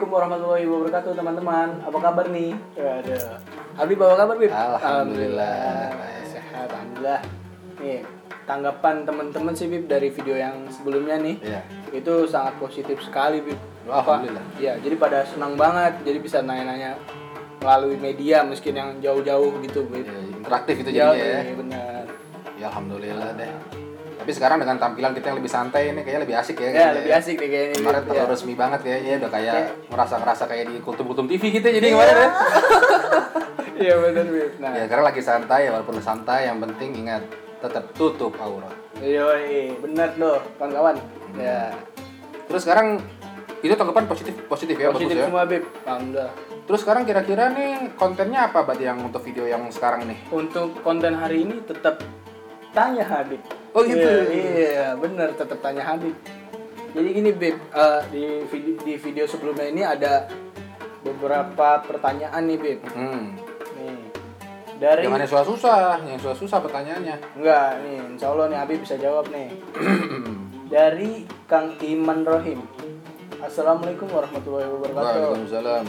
Assalamualaikum warahmatullahi wabarakatuh teman-teman. Apa kabar nih? Ada. Habib apa kabar Bib? Alhamdulillah. Sehat, alhamdulillah. Nih tanggapan teman-teman sih Bib dari video yang sebelumnya nih. Iya. Itu sangat positif sekali Bib. Alhamdulillah. Iya, jadi pada senang banget. Jadi bisa nanya-nanya melalui media mungkin yang jauh-jauh gitu Bib. Ya, interaktif itu Iya, jadinya ya. iya, benar. Ya alhamdulillah deh. Tapi sekarang dengan tampilan kita yang lebih santai ini kayaknya lebih asik ya. Ya, lebih asik nih kayaknya. Kemarin terlalu Ya. resmi banget kayaknya udah kayak ngerasa-ngerasa kayak di kultum-kultum TV gitu jadi kemarin ya. Iya benar. Nah, Ya karena lagi santai ya walaupun santai yang penting ingat tetap tutup aurat. Yoi, bener loh, kawan-kawan. Ya, Terus sekarang itu tanggapan positif positif ya positif bagus ya. semua, Bib. Alhamdulillah. Terus sekarang kira-kira nih kontennya apa berarti yang untuk video yang sekarang nih? Untuk konten hari ini tetap tanya Habib. Oh, gitu? Iya, iya, bener, tetap tanya Habib. Jadi gini, Bib, eh, di video, di video sebelumnya ini ada beberapa pertanyaan nih, Bib. Hmm. Nih. Dari yang susah-susah, yang susah-susah pertanyaannya. Enggak, nih, insya Allah nih Habib bisa jawab nih. Dari Kang Iman Rohim. Assalamualaikum warahmatullahi wabarakatuh. Waalaikumsalam.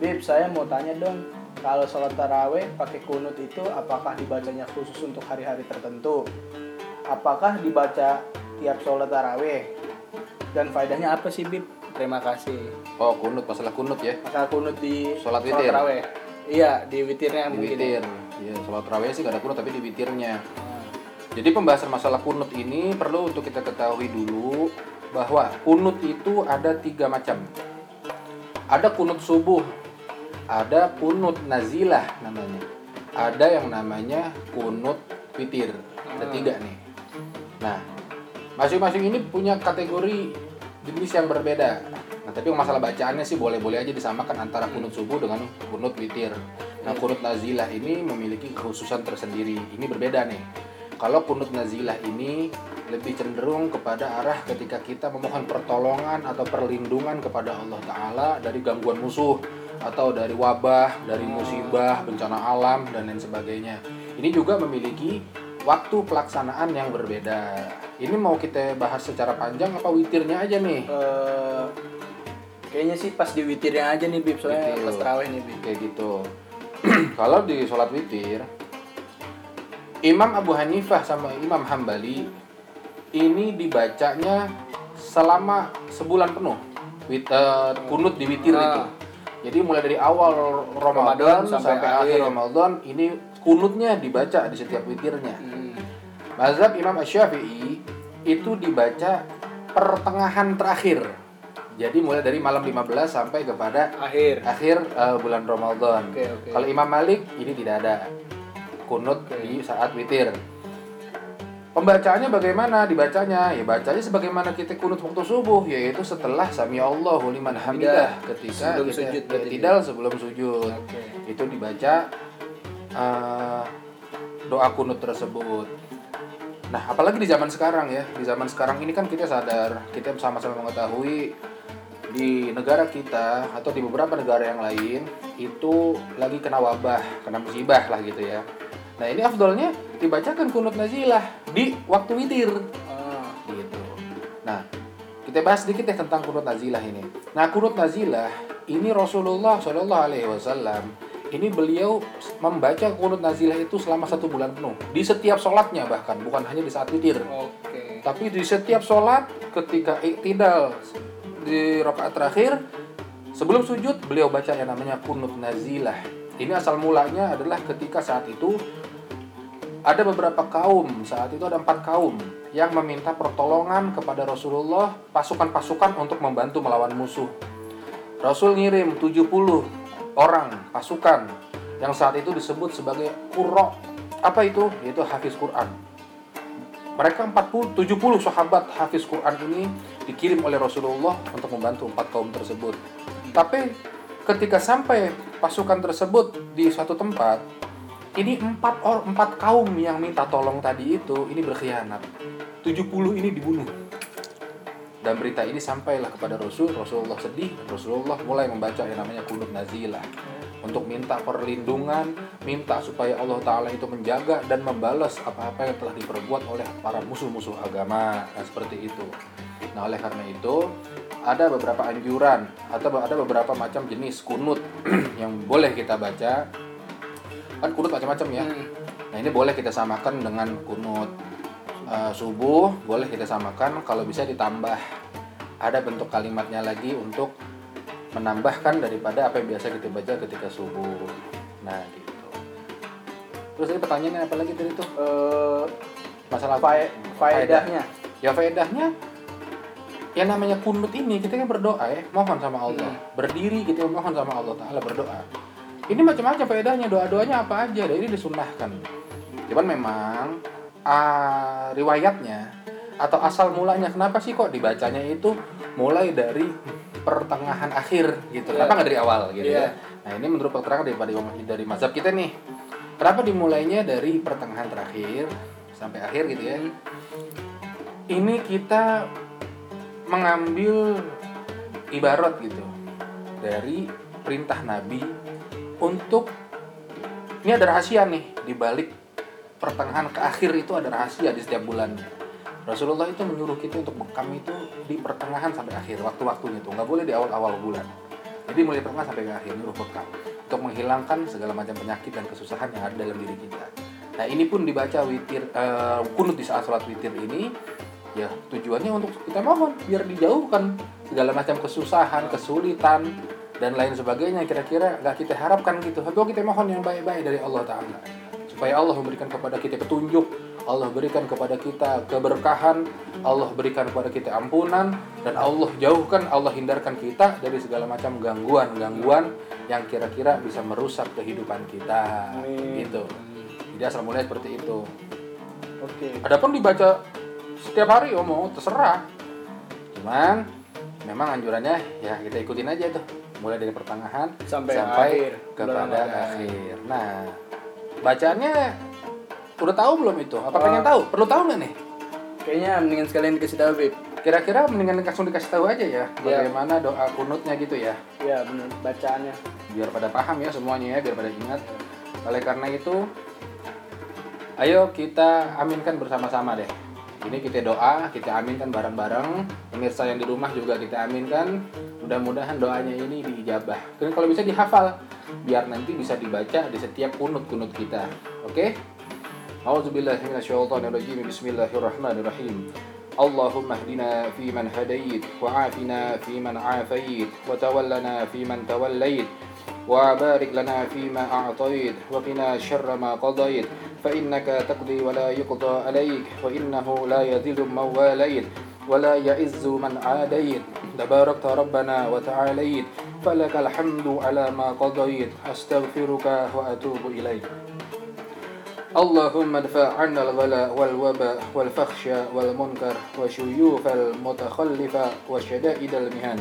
Bib, saya mau tanya dong, kalau sholat taraweh pakai kunut itu apakah dibacanya khusus untuk hari-hari tertentu? Apakah dibaca tiap sholat taraweh? Dan faedahnya apa sih, Bib? Terima kasih. Oh, kunut masalah kunut ya. Maka kunut di Sholat witir. taraweh. Iya, di witirnya Di mungkin. witir. Ya, sholat tarawih sih gak ada kunut tapi di witirnya. Jadi pembahasan masalah kunut ini perlu untuk kita ketahui dulu bahwa kunut itu ada tiga macam. Ada kunut subuh, ada kunut nazilah namanya. Ada yang namanya kunut witir. Ada tiga nih. Nah, masing-masing ini punya kategori jenis yang berbeda. Nah, tapi masalah bacaannya sih boleh-boleh aja disamakan antara kunut subuh dengan kunut witir. Nah, kunut nazilah ini memiliki kekhususan tersendiri. Ini berbeda nih. Kalau kunut nazilah ini lebih cenderung kepada arah ketika kita memohon pertolongan atau perlindungan kepada Allah Ta'ala dari gangguan musuh atau dari wabah, dari musibah, bencana alam, dan lain sebagainya. Ini juga memiliki waktu pelaksanaan yang berbeda. Ini mau kita bahas secara panjang apa witirnya aja nih? eh, kayaknya sih pas di witirnya aja nih, Bib. Soalnya Witir. pas taraweh nih, Bib. Kayak gitu. Kalau di sholat witir, Imam Abu Hanifah sama Imam Hambali ini dibacanya selama sebulan penuh. Wit, eh, kunut di witir Ah. itu. Jadi mulai dari awal Ramadan, Ramadan sampai sampai, akhir. Ramadan ini kunutnya dibaca di setiap witirnya. Hmm. Mazhab Imam Asy-Syafi'i itu dibaca pertengahan terakhir. Jadi mulai dari malam 15 sampai kepada Akhir. akhir eh, bulan Ramadan. Oke, oke. Kalau Imam Malik ini tidak ada kunut di saat witir. Pembacaannya bagaimana? Dibacanya ya bacanya sebagaimana kita kunut waktu subuh yaitu setelah sami Allahu liman hamidah ketika Sebelum kita sujud ya, berarti tidak sebelum sujud. Oke. Itu dibaca eh, doa kunut tersebut. Nah, apalagi di zaman sekarang ya. Di zaman sekarang ini kan kita sadar, kita sama-sama mengetahui di negara kita atau di beberapa negara yang lain itu lagi kena wabah, kena musibah lah gitu ya. Nah, ini afdolnya dibacakan kunut nazilah di waktu witir Ah, gitu. Nah, kita bahas sedikit ya tentang kunut nazilah ini. Nah, kunut nazilah ini Rasulullah Shallallahu Alaihi Wasallam ini beliau membaca kunut nazilah itu selama satu bulan penuh di setiap sholatnya bahkan bukan hanya di saat witir. Oke. Tapi di setiap sholat ketika iktidal di rakaat terakhir sebelum sujud beliau baca yang namanya kunut nazilah. Ini asal mulanya adalah ketika saat itu ada beberapa kaum saat itu ada empat kaum yang meminta pertolongan kepada Rasulullah pasukan-pasukan untuk membantu melawan musuh. Rasul ngirim 70 orang pasukan yang saat itu disebut sebagai qurra. Apa itu? Yaitu hafiz Quran. Mereka 40 70 sahabat hafiz Quran ini dikirim oleh Rasulullah untuk membantu empat kaum tersebut. Tapi ketika sampai pasukan tersebut di suatu tempat, ini empat or empat kaum yang minta tolong tadi itu ini berkhianat. 70 ini dibunuh. Dan berita ini sampailah kepada Rasul, Rasulullah sedih, Rasulullah mulai membaca yang namanya kunut nazilah untuk minta perlindungan, minta supaya Allah Ta'ala itu menjaga dan membalas apa-apa yang telah diperbuat oleh para musuh-musuh agama. Nah, seperti itu. Nah, oleh karena itu, ada beberapa anjuran atau ada beberapa macam jenis kunut yang boleh kita baca. Kan kunut macam-macam ya. Hmm. Nah ini boleh kita samakan dengan kunut uh, subuh, boleh kita samakan kalau bisa ditambah ada bentuk kalimatnya lagi untuk menambahkan daripada apa yang biasa kita baca ketika subuh. Nah gitu. Terus tadi pertanyaannya apa lagi tadi tuh? Eh, Masalah fae- faedahnya. Ya faedahnya ya namanya kunut ini kita kan berdoa ya mohon sama Allah berdiri gitu mohon sama Allah Taala berdoa ini macam-macam faedahnya doa-doanya apa aja dan ini disunahkan cuman memang ah, riwayatnya atau asal mulanya kenapa sih kok dibacanya itu mulai dari pertengahan akhir gitu Iya. kenapa nggak dari awal gitu Iya. ya nah ini menurut keterangan daripada dari mazhab kita nih kenapa dimulainya dari pertengahan terakhir sampai akhir gitu ya ini kita mengambil ibarat gitu dari perintah Nabi untuk ini ada rahasia nih di balik pertengahan ke akhir itu ada rahasia di setiap bulannya. Rasulullah itu menyuruh kita untuk bekam itu di pertengahan sampai akhir waktu-waktunya itu nggak boleh di awal-awal bulan. Jadi mulai pertengahan sampai akhir nyuruh bekam untuk menghilangkan segala macam penyakit dan kesusahan yang ada dalam diri kita. Nah ini pun dibaca witir eh, kunut di saat sholat witir ini ya tujuannya untuk kita mohon biar dijauhkan segala macam kesusahan, kesulitan dan lain sebagainya kira-kira nggak kita harapkan gitu. Atau kita mohon yang baik-baik dari Allah Taala supaya Allah memberikan kepada kita petunjuk, Allah berikan kepada kita keberkahan, Allah berikan kepada kita ampunan dan Allah jauhkan, Allah hindarkan kita dari segala macam gangguan-gangguan yang kira-kira bisa merusak kehidupan kita. Amin. Gitu. Jadi asal mulai seperti itu. Oke. Adapun dibaca setiap hari oh mau terserah. Cuman memang anjurannya ya kita ikutin aja tuh. Mulai dari pertengahan Sampai akhir. kepada akhir. Nah, bacaannya udah tahu belum itu? Apa pengen tahu? Perlu tahu nggak nih? Kayaknya mendingan sekalian dikasih tahu, Bib. Kira-kira mendingan langsung dikasih tahu aja ya, Iya. bagaimana doa kunutnya gitu ya, Ya, benar bacaannya. biar pada paham ya semuanya ya, biar pada ingat. Oleh karena itu, ayo kita aminkan bersama-sama deh. Ini kita doa, kita aminkan bareng-bareng. Pemirsa yang di rumah juga kita aminkan. Mudah-mudahan doanya ini diijabah. Dan kalau bisa dihafal, biar nanti bisa dibaca di setiap kunut-kunut kita. Oke? A'udzubillahiminasyaitonirrajim. Bismillahirrahmanirrahim. اللهم اهدنا فيمن هديت وعافنا فيمن عافيت وتولنا فيمن توليت وبارك لنا فيما أعطيت وقنا شر ما قضيت. فإنك تقضي ولا يقضى عليك وإنه لا يذل من واليت ولا يعز من عاديت. تباركت ربنا وتعاليت. فلك الحمد على ما قضيت. أستغفرك وأتوب إليك. اللهم ادفع عنا الغلاء والوباء والفخش والمنكر وشيوخ المتخلفة وشدائد المهن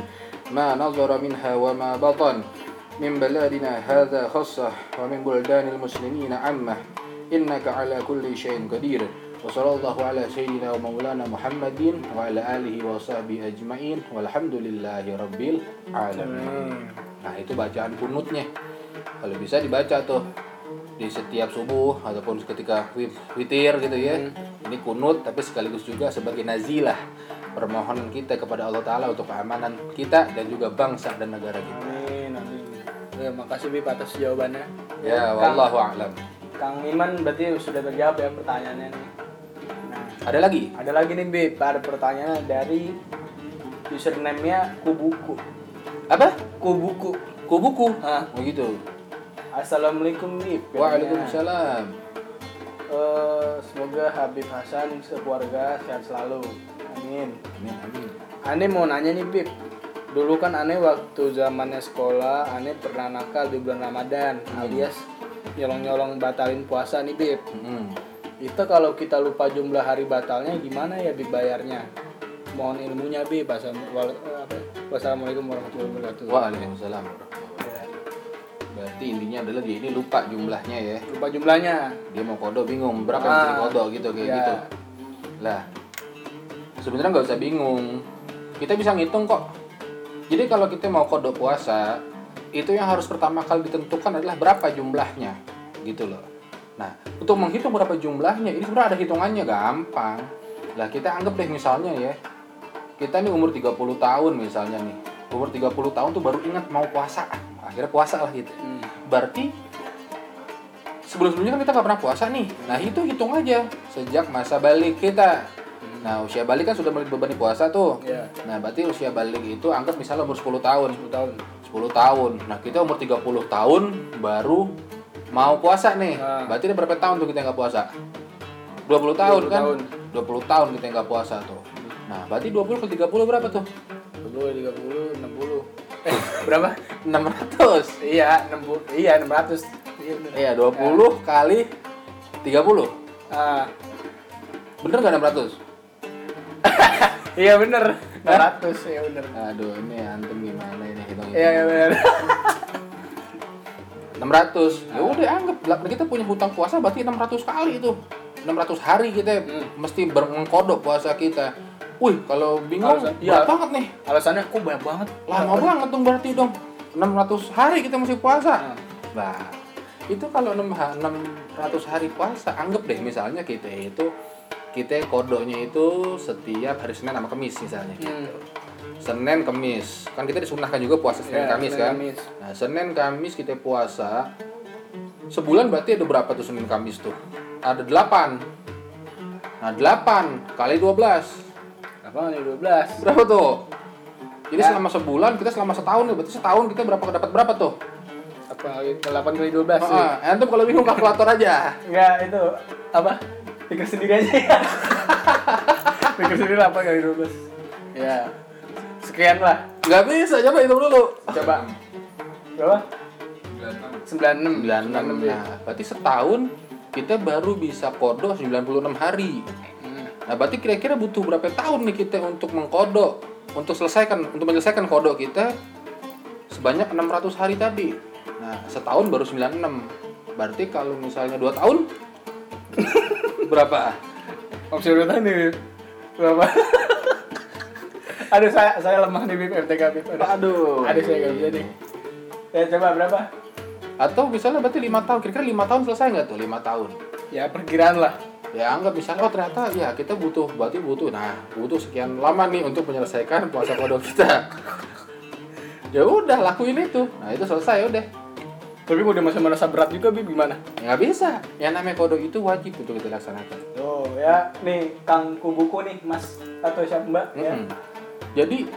ما نظر منها وما بطن. من بلادنا هذا خاصة ومن بلدان المسلمين عامة. إنك على كل شيء قدير. وصلى الله على سيدنا ومولانا محمد وعلى آله وصحبه أجمعين. والحمد لله رب العالمين. Nah itu bacaan kunutnya. Kalau bisa dibaca tuh. Di setiap subuh ataupun ketika wi- witir gitu ya. Ini kunut tapi sekaligus juga sebagai nazilah permohonan kita kepada Allah Taala untuk keamanan kita dan juga bangsa dan negara kita. Amin, amin. Ya, makasih Bib atas jawabannya. Ya, wallahu a'lam. Kang Iman berarti sudah terjawab ya pertanyaannya nih. Nah, Ada lagi? ada lagi nih Bib, ada pertanyaan dari username-nya Kubuku. Apa? Kubuku. Kubuku. Hah. Oh gitu. Assalamualaikum Bib. Waalaikumsalam. Eh, semoga Habib Hasan sekeluarga sehat selalu. Amin. Amin amin. Ane mau nanya nih Bib. Dulu kan aneh waktu zamannya sekolah, aneh pernah nakal di bulan Ramadan, alias nyolong-nyolong batalin puasa nih Bib. Mm-mm. Itu kalau kita lupa jumlah hari batalnya gimana ya Bib bayarnya? Mohon ilmunya Bib. Eh, apa? Wassalamualaikum warahmatullahi wabarakatuh. Waalaikumsalam. Ya, Berarti intinya adalah dia ini lupa jumlahnya ya. Lupa jumlahnya. Dia mau kodo bingung berapa Ah. yang kodo gitu kayak Ya. gitu. Lah, sebenarnya nggak usah bingung. Kita bisa ngitung kok. Jadi kalau kita mau kode puasa, itu yang harus pertama kali ditentukan adalah berapa jumlahnya, gitu loh. Nah, untuk menghitung berapa jumlahnya, ini sebenarnya ada hitungannya gampang. Lah kita anggap deh misalnya ya, kita nih umur 30 tahun misalnya nih. Umur 30 tahun tuh baru ingat mau puasa. Akhirnya puasa lah gitu. Hmm. Berarti sebelum-sebelumnya kan kita nggak pernah puasa nih. Nah itu hitung aja sejak masa balik kita. Nah usia balik kan sudah mulai dibebani puasa tuh. Iya. Nah berarti usia balik itu anggap misalnya umur 10 tahun. 10 tahun. 10 tahun. Nah kita umur 30 tahun baru mau puasa nih. Nah. Berarti ada berapa tahun tuh kita nggak puasa? 20 tahun 20 kan? tahun. 20 tahun kita nggak puasa tuh. Nah berarti 20 ke 30 berapa tuh? 20, 30, 60. Eh, berapa? 600. Iya, 60. Iya, 600. Iya, bener. Iya 20 kali 30. Ah, Bener nggak 600? iya bener. 600, iya bener. Aduh ini antum gimana ini hitung Iya, iya bener. 600 ya udah anggap kita punya hutang puasa berarti 600 kali itu 600 hari kita Hmm. mesti bermengkodok puasa kita wih kalau bingung Alasan- iya. banget nih Alasannya kok banyak banget. lama banget dong berarti dong 600 hari kita mesti puasa Nah. nah itu kalau 6 ha- 600 hari puasa anggap deh misalnya kita itu kita kodoknya itu setiap hari Senin sama Kamis misalnya gitu. Hmm. Senin Kamis kan kita disunahkan juga puasa Senin Iya, Kamis Senin, kan Kamis. Nah, Senin Kamis kita puasa. Sebulan berarti ada berapa tuh Senin Kamis tuh? Ada 8. Nah, 8 kali 12. Apa nih 12? Berapa tuh? Jadi Ya. selama sebulan kita selama setahun nih, berarti setahun kita berapa dapat berapa tuh? Apa 8 kali 12 sih? Ah, antum kalau bingung kalkulator aja. Enggak, itu apa? Pikir sendiri aja ya. Pikir sendiri 8 kali 12. Ya. Sekian lah. Nggak bisa, coba hitung dulu. Coba. Berapa? 96. 96. ya. Nah, berarti setahun kita baru bisa kodok 96 hari. Nah, berarti kira-kira butuh berapa tahun nih kita untuk mengkodok, untuk selesaikan, untuk menyelesaikan kodok kita sebanyak 600 hari tadi. Nah, setahun baru 96. Berarti kalau misalnya 2 tahun berapa? Opsi urutan nih. Berapa? Aduh, saya saya lemah nih Bib RTK Bib. Aduh. Aduh. Aduh, saya nggak bisa nih. Ya, coba berapa? Atau misalnya berarti 5 tahun, kira-kira 5 tahun selesai nggak tuh 5 tahun? Ya, perkiraan lah. Ya anggap misalnya oh ternyata ya kita butuh berarti butuh nah butuh sekian lama nih untuk menyelesaikan puasa kodok kita. ya udah lakuin itu. Nah itu selesai udah. Tapi kalau dia masih merasa berat juga, Bib, gimana? Ya nggak bisa. Yang namanya kodok itu wajib untuk kita laksanakan. Oh, ya. Nih, Kang Kubuku nih, Mas atau siapa Mbak? Ya. Mm-mm. Jadi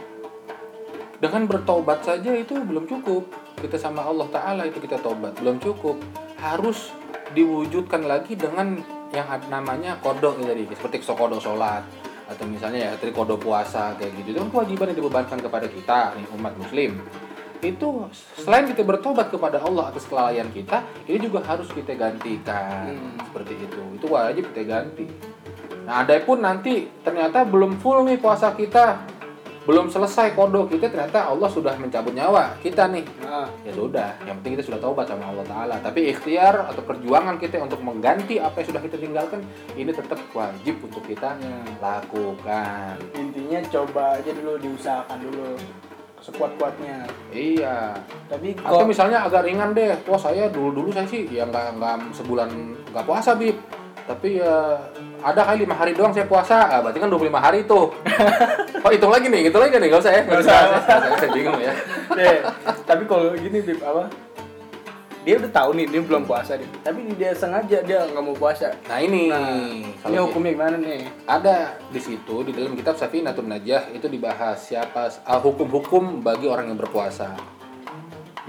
dengan bertobat saja itu belum cukup. Kita sama Allah Taala itu kita tobat belum cukup. Harus diwujudkan lagi dengan yang namanya kodok ya tadi seperti kodok sholat atau misalnya ya kodok puasa kayak gitu itu kan kewajiban yang dibebankan kepada kita nih umat muslim itu selain kita bertobat kepada Allah atas kelalaian kita ini juga harus kita gantikan Hmm. seperti itu itu wajib kita ganti Nah, ada pun nanti ternyata belum full nih puasa kita. Belum selesai kodok kita ternyata Allah sudah mencabut nyawa kita nih. Nah, Ya sudah, yang penting kita sudah taubat sama Allah taala. Tapi ikhtiar atau perjuangan kita untuk mengganti apa yang sudah kita tinggalkan ini tetap wajib untuk kita Ya. lakukan. intinya coba aja dulu diusahakan dulu sekuat-kuatnya. Iya. Tapi Atau kok misalnya agak ringan deh. Wah, saya dulu-dulu saya sih ya nggak nggak sebulan nggak puasa, Bib. Tapi ya ada kali lima hari doang saya puasa. Ah, berarti kan 25 hari tuh. oh, hitung lagi nih, hitung lagi nih, nggak usah ya. Nggak usah. Saya, bingung ya. deh, tapi kalau gini Bib apa? Dia udah tahu nih dia belum puasa nih. Tapi dia sengaja dia nggak mau puasa. Nah ini, Nah, ini hukumnya gimana nih? ada di situ di dalam kitab Safinatun Najah itu dibahas siapa ah, hukum-hukum bagi orang yang berpuasa.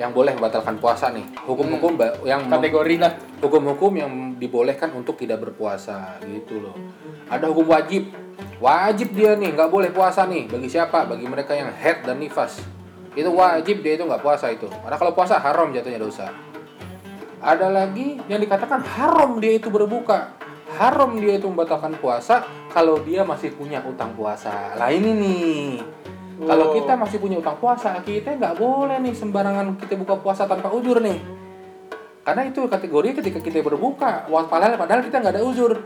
Yang boleh membatalkan puasa nih. Hukum-hukum ba- yang Kategori lah. hukum-hukum yang dibolehkan untuk tidak berpuasa gitu loh. Ada hukum wajib. Wajib dia nih nggak boleh puasa nih. Bagi siapa? Bagi mereka yang head dan nifas. Itu wajib dia itu nggak puasa itu. Karena kalau puasa haram jatuhnya dosa. Ada lagi yang dikatakan haram dia itu berbuka. Haram dia itu membatalkan puasa kalau dia masih punya utang puasa. Lah ini nih. Kalau kita masih punya utang puasa, kita nggak boleh nih sembarangan kita buka puasa tanpa ujur nih. Karena itu kategori ketika kita berbuka, padahal padahal kita nggak ada uzur.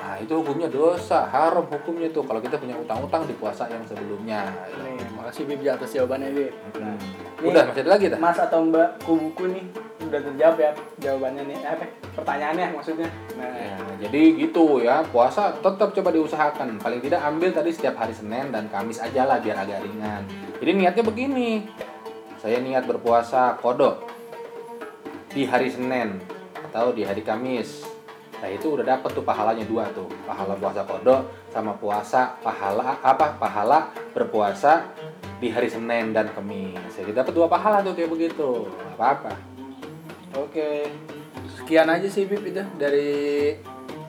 Nah itu hukumnya dosa, haram hukumnya tuh kalau kita punya utang-utang di puasa yang sebelumnya. Nih, makasih Bib atas jawabannya Bib. Hmm. Nih. Udah masih ada lagi dah. Mas atau Mbak Kubuku nih udah terjawab ya jawabannya nih. Apa? Pertanyaannya maksudnya. Nah. Ya, jadi gitu ya puasa tetap coba diusahakan. Paling tidak ambil tadi setiap hari Senin dan Kamis aja lah biar agak ringan. Jadi niatnya begini. Saya niat berpuasa kodok di hari Senin atau di hari Kamis. Nah itu udah dapet tuh pahalanya dua tuh. Pahala puasa kodok sama puasa pahala apa? Pahala berpuasa di hari Senin dan Kamis. Jadi dapat dua pahala tuh kayak begitu. Apa-apa oke sekian aja sih Bib itu dari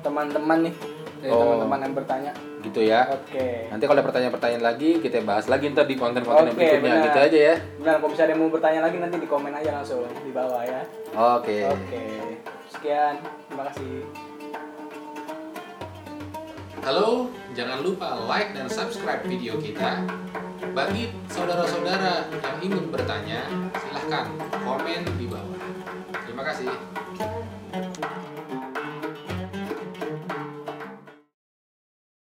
teman-teman nih dari Oh. teman-teman yang bertanya gitu ya oke Nanti kalau ada pertanyaan-pertanyaan lagi kita bahas lagi ntar di konten-konten yang Oke, berikutnya benar. gitu aja ya. benar kalau misalnya mau bertanya lagi nanti di komen aja langsung di bawah ya Oke. oke sekian terima kasih Halo, jangan lupa like dan subscribe video kita. Bagi saudara-saudara yang ingin bertanya, silahkan komen di bawah. Terima kasih.